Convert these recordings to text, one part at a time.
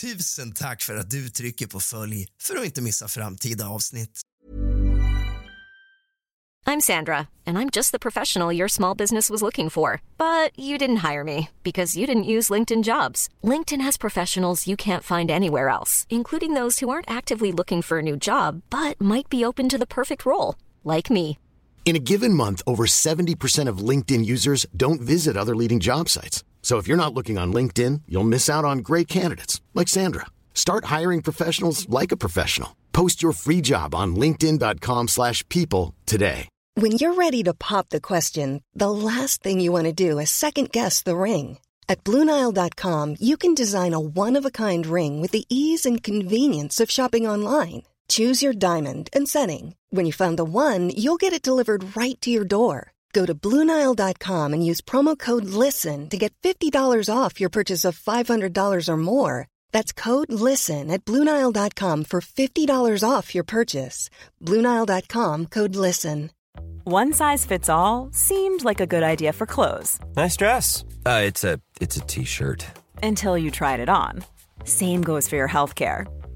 Tusen tack för att du trycker på följ för att inte missa framtida avsnitt. I'm Sandra, and I'm just the professional your small business was looking for. But you didn't hire me because you didn't use LinkedIn jobs. LinkedIn has professionals you can't find anywhere else, including those who aren't actively looking for a new job but might be open to the perfect role, like me. In a given month, over 70% of LinkedIn users don't visit other leading job sites. So if you're not looking on LinkedIn, you'll miss out on great candidates like Sandra. Start hiring professionals like a professional. Post your free job on linkedin.com/people today. When you're ready to pop the question, the last thing you want to do is second guess the ring. At Bluenile.com, you can design a one of a kind ring with the ease and convenience of shopping online. Choose your diamond and setting. When you find the one, you'll get it delivered right to your door. Go to Bluenile.com and use promo code LISTEN to get $50 off your purchase of $500 or more. That's code LISTEN at Bluenile.com for $50 off your purchase. Bluenile.com code LISTEN. One size fits all seemed like a good idea for clothes Nice dress. Uh, it's a it's a t-shirt. until you tried it on. Same goes for your healthcare.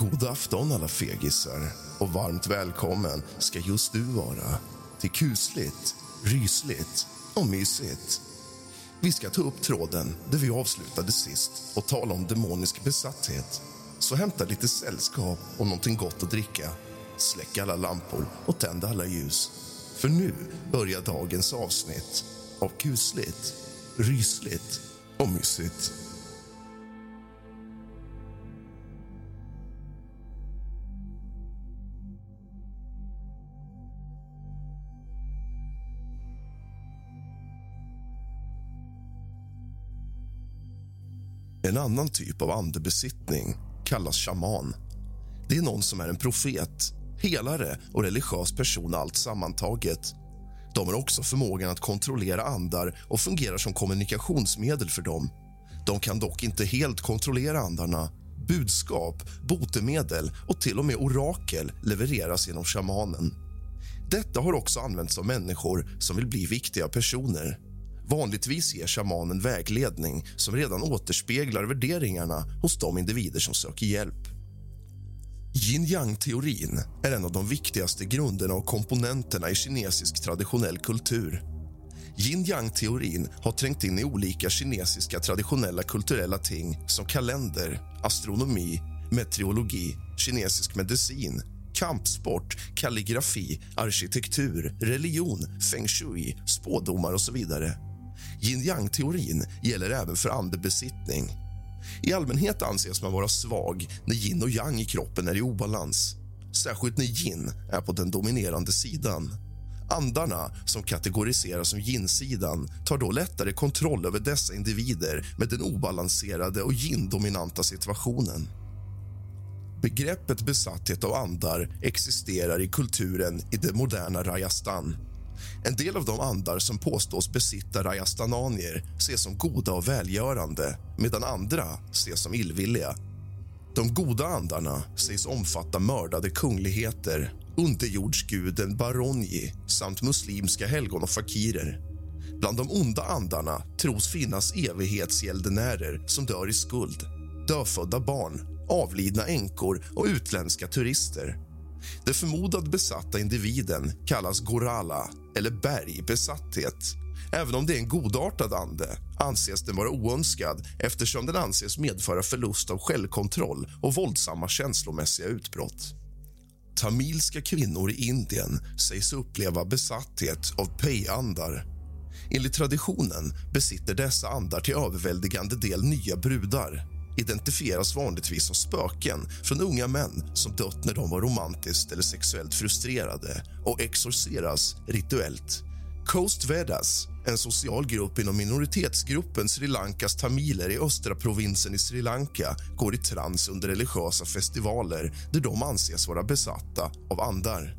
God afton alla fegisar och varmt välkommen ska just du vara till kusligt, rysligt och mysigt. Vi ska ta upp tråden där vi avslutade sist och tala om demonisk besatthet. Så hämta lite sällskap och någonting gott att dricka. Släck alla lampor och tänd alla ljus. För nu börjar dagens avsnitt av kusligt, rysligt och mysigt. En annan typ av andebesittning kallas shaman. Det är någon som är en profet, helare och religiös person allt sammantaget. De har också förmågan att kontrollera andar och fungerar som kommunikationsmedel för dem. De kan dock inte helt kontrollera andarna. Budskap, botemedel och till och med orakel levereras genom shamanen. Detta har också använts av människor som vill bli viktiga personer. Vanligtvis ger shamanen vägledning som redan återspeglar värderingarna hos de individer som söker hjälp. Yin-yang-teorin är en av de viktigaste grunderna och komponenterna i kinesisk traditionell kultur. Yin-yang-teorin har trängt in i olika kinesiska traditionella kulturella ting som kalender, astronomi, meteorologi, kinesisk medicin, kampsport, kalligrafi, arkitektur, religion, feng shui, spådomar och så vidare. Yin-yang-teorin gäller även för andebesittning. I allmänhet anses man vara svag när yin och yang i kroppen är i obalans. Särskilt när yin är på den dominerande sidan. Andarna, som kategoriseras som yin-sidan tar då lättare kontroll över dessa individer med den obalanserade och yin-dominanta situationen. Begreppet besatthet av andar existerar i kulturen i det moderna Rajasthan. En del av de andar som påstås besitta rajastananier ses som goda och välgörande medan andra ses som illvilliga. De goda andarna sägs omfatta mördade kungligheter underjordsguden Baronji samt muslimska helgon och fakirer. Bland de onda andarna tros finnas evighetsgäldenärer som dör i skuld dödfödda barn, avlidna änkor och utländska turister. Den förmodat besatta individen kallas gorala, eller bergbesatthet. Även om det är en godartad ande anses den vara oönskad eftersom den anses medföra förlust av självkontroll och våldsamma känslomässiga utbrott. Tamilska kvinnor i Indien sägs uppleva besatthet av pejandar. Enligt traditionen besitter dessa andar till överväldigande del nya brudar identifieras vanligtvis som spöken från unga män som dött när de var romantiskt eller sexuellt frustrerade och exorceras rituellt. Coast Vedas, en social grupp inom minoritetsgruppen Sri Lankas tamiler i östra provinsen i Sri Lanka går i trans under religiösa festivaler där de anses vara besatta av andar.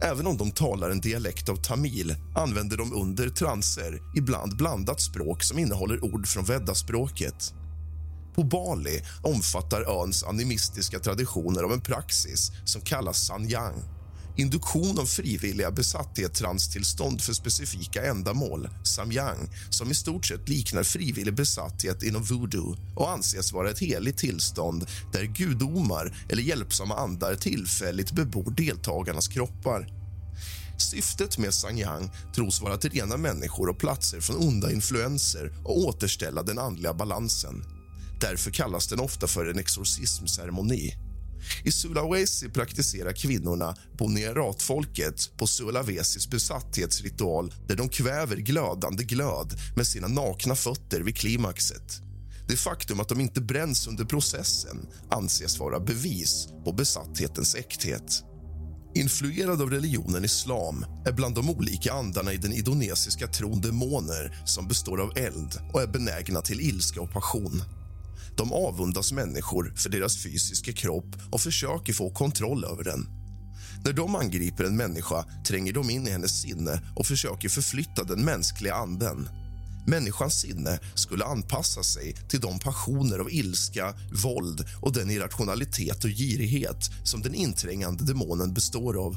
Även om de talar en dialekt av tamil använder de under transer ibland blandat språk som innehåller ord från veddaspråket. På Bali omfattar öns animistiska traditioner av en praxis som kallas sanyang induktion av frivilliga besatthet-transtillstånd för specifika ändamål, samyang, som i stort sett liknar frivillig besatthet inom voodoo och anses vara ett heligt tillstånd där gudomar eller hjälpsamma andar tillfälligt bebor deltagarnas kroppar. Syftet med Sangyang tros vara att rena människor och platser från onda influenser och återställa den andliga balansen. Därför kallas den ofta för en exorcismceremoni. I Sulawesi praktiserar kvinnorna Boneratfolket på Sulawesis besatthetsritual där de kväver glödande glöd med sina nakna fötter vid klimaxet. Det faktum att de inte bränns under processen anses vara bevis på besatthetens äkthet. Influerad av religionen islam är bland de olika andarna i den indonesiska tron demoner som består av eld och är benägna till ilska och passion. De avundas människor för deras fysiska kropp och försöker få kontroll över den. När de angriper en människa tränger de in i hennes sinne och försöker förflytta den mänskliga anden. Människans sinne skulle anpassa sig till de passioner av ilska, våld och den irrationalitet och girighet som den inträngande demonen består av.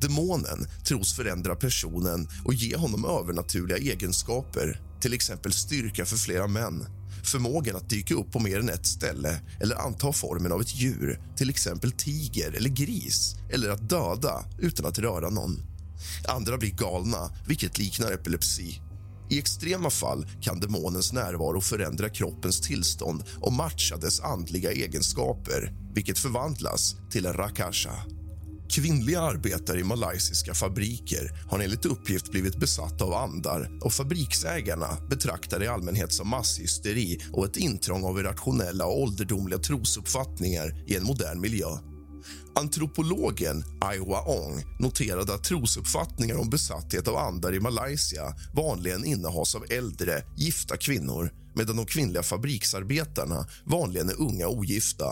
Demonen tros förändra personen och ge honom övernaturliga egenskaper till exempel styrka för flera män förmågan att dyka upp på mer än ett ställe eller anta formen av ett djur, till exempel tiger eller gris eller att döda utan att röra någon. Andra blir galna, vilket liknar epilepsi. I extrema fall kan demonens närvaro förändra kroppens tillstånd och matcha dess andliga egenskaper vilket förvandlas till en rakasha. Kvinnliga arbetare i malaysiska fabriker har enligt uppgift blivit besatta av andar och fabriksägarna betraktar det i allmänhet som masshysteri och ett intrång av irrationella och ålderdomliga trosuppfattningar i en modern miljö. Antropologen Aiwa Ong noterade att trosuppfattningar om besatthet av andar i Malaysia vanligen innehas av äldre, gifta kvinnor medan de kvinnliga fabriksarbetarna vanligen är unga ogifta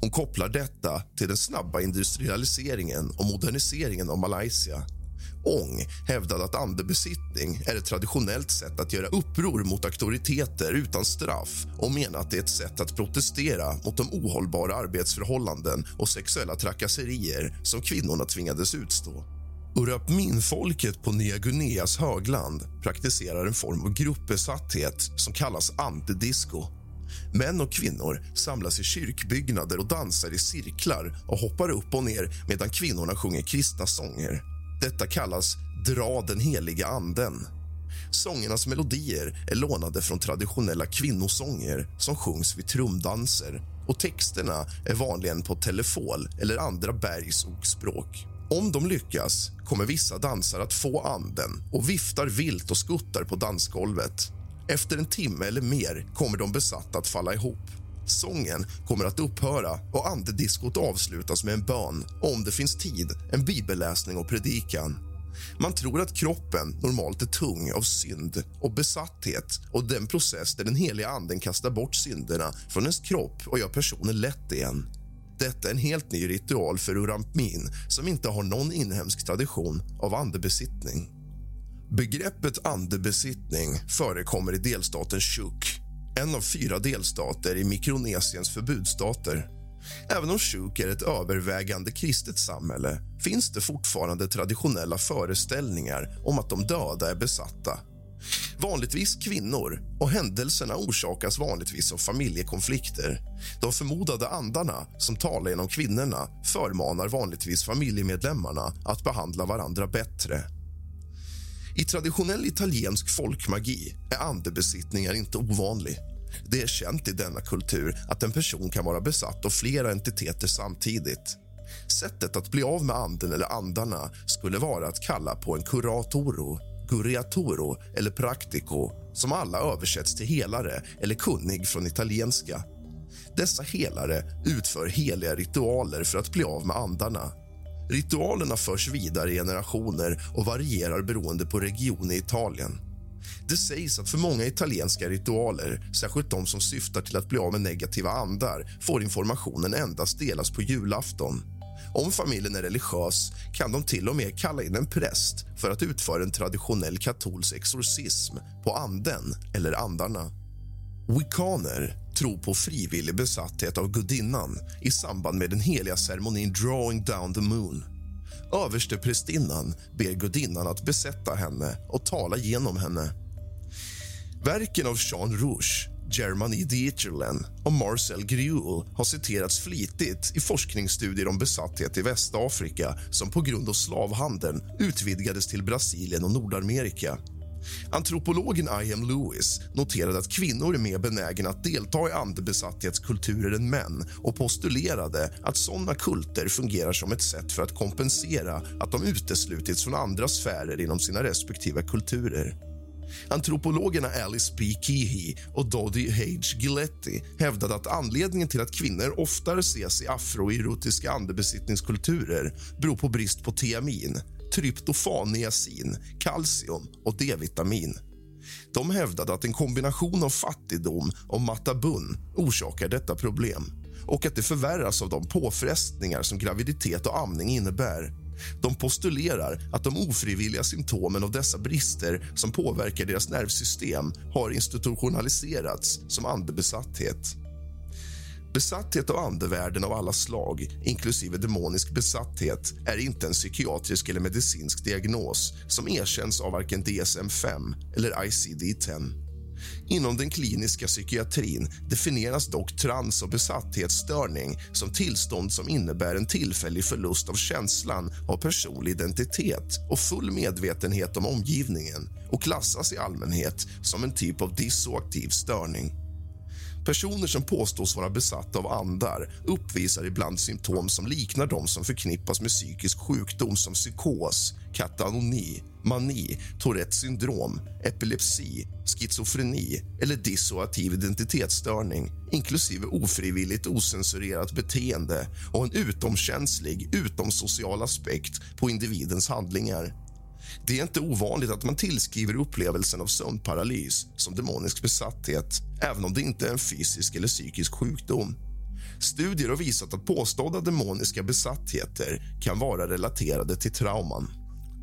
Hon kopplar detta till den snabba industrialiseringen och moderniseringen av Malaysia. Ong hävdade att andebesittning är ett traditionellt sätt att göra uppror mot auktoriteter utan straff och menar att det är ett sätt att protestera mot de ohållbara arbetsförhållanden och sexuella trakasserier som kvinnorna tvingades utstå. Urapminfolket på Nya Guineas högland praktiserar en form av gruppbesatthet som kallas antidisco. Män och kvinnor samlas i kyrkbyggnader och dansar i cirklar och hoppar upp och ner medan kvinnorna sjunger kristna sånger. Detta kallas Dra den heliga anden. Sångernas melodier är lånade från traditionella kvinnosånger som sjungs vid trumdanser och texterna är vanligen på telefon eller andra bergsokspråk. Om de lyckas kommer vissa dansare att få anden och viftar vilt och skuttar på dansgolvet. Efter en timme eller mer kommer de besatta att falla ihop. Sången kommer att upphöra och andediskot avslutas med en bön om det finns tid, en bibelläsning och predikan. Man tror att kroppen normalt är tung av synd och besatthet och den process där den heliga anden kastar bort synderna från ens kropp och gör personen lätt igen. Detta är en helt ny ritual för Urampmin som inte har någon inhemsk tradition av andebesittning. Begreppet andebesittning förekommer i delstaten Chuuk en av fyra delstater i Mikronesiens förbudsstater. Även om Chuuk är ett övervägande kristet samhälle finns det fortfarande traditionella föreställningar om att de döda är besatta. Vanligtvis kvinnor, och händelserna orsakas vanligtvis av familjekonflikter. De förmodade andarna som talar genom kvinnorna förmanar vanligtvis familjemedlemmarna att behandla varandra bättre. I traditionell italiensk folkmagi är andebesittningar inte ovanlig. Det är känt i denna kultur att en person kan vara besatt av flera entiteter samtidigt. Sättet att bli av med anden eller andarna skulle vara att kalla på en curatoro, guriatoro eller practico som alla översätts till helare eller kunnig från italienska. Dessa helare utför heliga ritualer för att bli av med andarna. Ritualerna förs vidare i generationer och varierar beroende på region i Italien. Det sägs att för många italienska ritualer, särskilt de som syftar till att bli av med negativa andar får informationen endast delas på julafton. Om familjen är religiös kan de till och med kalla in en präst för att utföra en traditionell katolsk exorcism på anden eller andarna. Wikaner tro på frivillig besatthet av gudinnan i samband med den heliga ceremonin Drawing down the moon. Översteprästinnan ber gudinnan att besätta henne och tala genom henne. Verken av Jean Rouge, Germany Dieterlen och Marcel Griul har citerats flitigt i forskningsstudier om besatthet i Västafrika som på grund av slavhandeln utvidgades till Brasilien och Nordamerika. Antropologen I.M. Lewis noterade att kvinnor är mer benägna att delta i andebesatthetskulturer än män och postulerade att såna kulter fungerar som ett sätt för att kompensera att de uteslutits från andra sfärer inom sina respektive kulturer. Antropologerna Alice P. Keehee och Doddy H. Giletti hävdade att anledningen till att kvinnor oftare ses i afroerotiska andebesittningskulturer beror på brist på tiamin, tryptofan, niacin, kalcium och D-vitamin. De hävdade att en kombination av fattigdom och matabun orsakar detta problem och att det förvärras av de påfrestningar som graviditet och amning innebär. De postulerar att de ofrivilliga symptomen av dessa brister som påverkar deras nervsystem har institutionaliserats som andebesatthet. Besatthet av andevärlden av alla slag, inklusive demonisk besatthet är inte en psykiatrisk eller medicinsk diagnos som erkänns av varken DSM-5 eller ICD-10. Inom den kliniska psykiatrin definieras dock trans och besatthetsstörning som tillstånd som innebär en tillfällig förlust av känslan av personlig identitet och full medvetenhet om omgivningen och klassas i allmänhet som en typ av dissoaktiv störning. Personer som påstås vara besatta av andar uppvisar ibland symptom som liknar de som förknippas med psykisk sjukdom som psykos, katanoni, mani, Tourettes syndrom, epilepsi, schizofreni eller dissociativ identitetsstörning inklusive ofrivilligt osensurerat beteende och en utomkänslig, utomsocial aspekt på individens handlingar. Det är inte ovanligt att man tillskriver upplevelsen av sömnparalys som demonisk besatthet även om det inte är en fysisk eller psykisk sjukdom. Studier har visat att påstådda demoniska besattheter kan vara relaterade till trauman.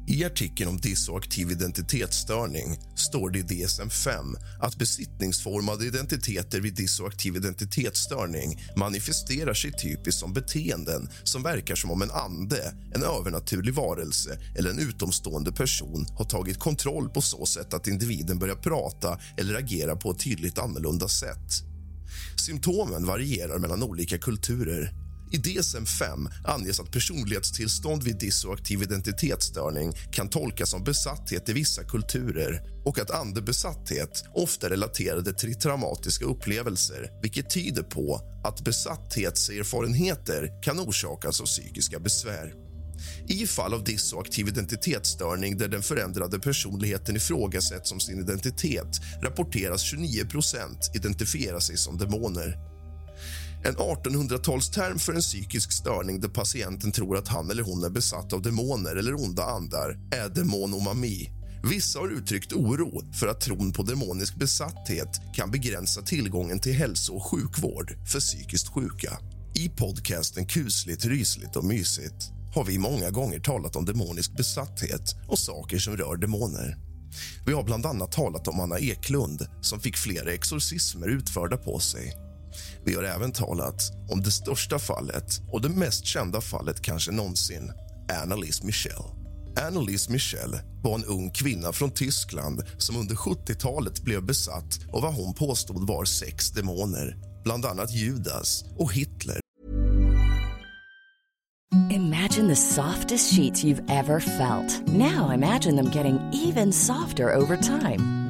I artikeln om dissoaktiv identitetsstörning står det i DSM-5 att besittningsformade identiteter vid dissoaktiv identitetsstörning manifesterar sig typiskt som beteenden som verkar som om en ande, en övernaturlig varelse eller en utomstående person har tagit kontroll på så sätt att individen börjar prata eller agera på ett tydligt annorlunda sätt. Symptomen varierar mellan olika kulturer i DSM-5 anges att personlighetstillstånd vid dissoaktiv identitetsstörning kan tolkas som besatthet i vissa kulturer och att andebesatthet ofta är relaterade till traumatiska upplevelser vilket tyder på att besatthetserfarenheter kan orsakas av psykiska besvär. I fall av dissoaktiv identitetsstörning där den förändrade personligheten ifrågasätts som sin identitet rapporteras 29 identifiera sig som demoner. En 1800-talsterm för en psykisk störning där patienten tror att han eller hon är besatt av demoner eller onda andar är demonomami. Vissa har uttryckt oro för att tron på demonisk besatthet kan begränsa tillgången till hälso och sjukvård för psykiskt sjuka. I podcasten Kusligt, rysligt och mysigt har vi många gånger talat om demonisk besatthet och saker som rör demoner. Vi har bland annat talat om Anna Eklund som fick flera exorcismer utförda på sig. Vi har även talat om det största fallet och det mest kända fallet kanske någonsin, Annalise Michel. Annalise Michel var en ung kvinna från Tyskland som under 70-talet blev besatt av vad hon påstod var sex demoner, bland annat Judas och Hitler Imagine the softest sheets you've ever felt. Now imagine them getting even softer over time.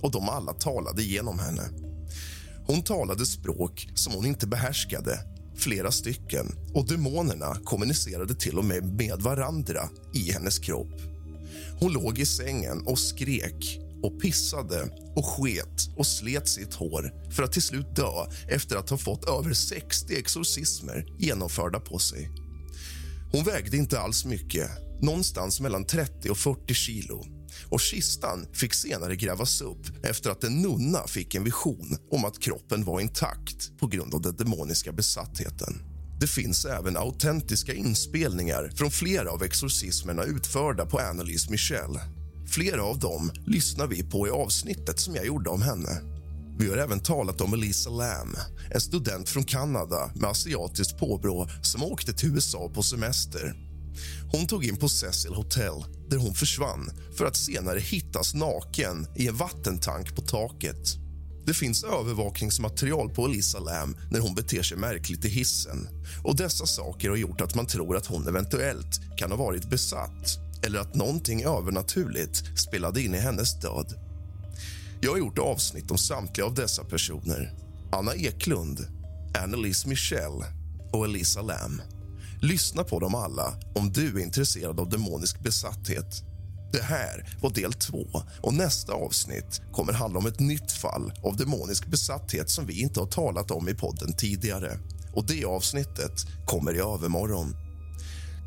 Och de alla talade genom henne. Hon talade språk som hon inte behärskade, flera stycken och demonerna kommunicerade till och med med varandra i hennes kropp. Hon låg i sängen och skrek och pissade och sket och slet sitt hår för att till slut dö efter att ha fått över 60 exorcismer genomförda på sig. Hon vägde inte alls mycket, någonstans mellan 30 och 40 kilo och kistan fick senare grävas upp efter att en nunna fick en vision om att kroppen var intakt på grund av den demoniska besattheten. Det finns även autentiska inspelningar från flera av exorcismerna utförda på Annelise Michel. Flera av dem lyssnar vi på i avsnittet som jag gjorde om henne. Vi har även talat om Elisa Lam, en student från Kanada med asiatiskt påbrå som åkte till USA på semester. Hon tog in på Cecil Hotel där hon försvann för att senare hittas naken i en vattentank på taket. Det finns övervakningsmaterial på Elisa Lam när hon beter sig märkligt i hissen. Och Dessa saker har gjort att man tror att hon eventuellt kan ha varit besatt eller att någonting övernaturligt spelade in i hennes död. Jag har gjort avsnitt om samtliga av dessa personer. Anna Eklund, Annelise Michel och Elisa Lam. Lyssna på dem alla om du är intresserad av demonisk besatthet. Det här var del två och nästa avsnitt kommer handla om ett nytt fall av demonisk besatthet som vi inte har talat om i podden tidigare. Och Det avsnittet kommer i övermorgon.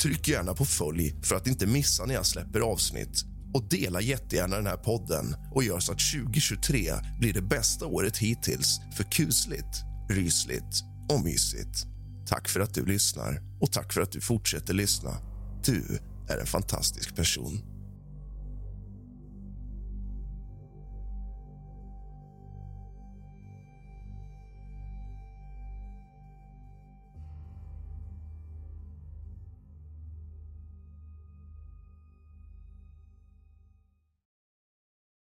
Tryck gärna på följ för att inte missa när jag släpper avsnitt och dela jättegärna den här podden och gör så att 2023 blir det bästa året hittills för kusligt, rysligt och mysigt. Tack för att du lyssnar och tack för att du fortsätter lyssna. Du är en fantastisk person.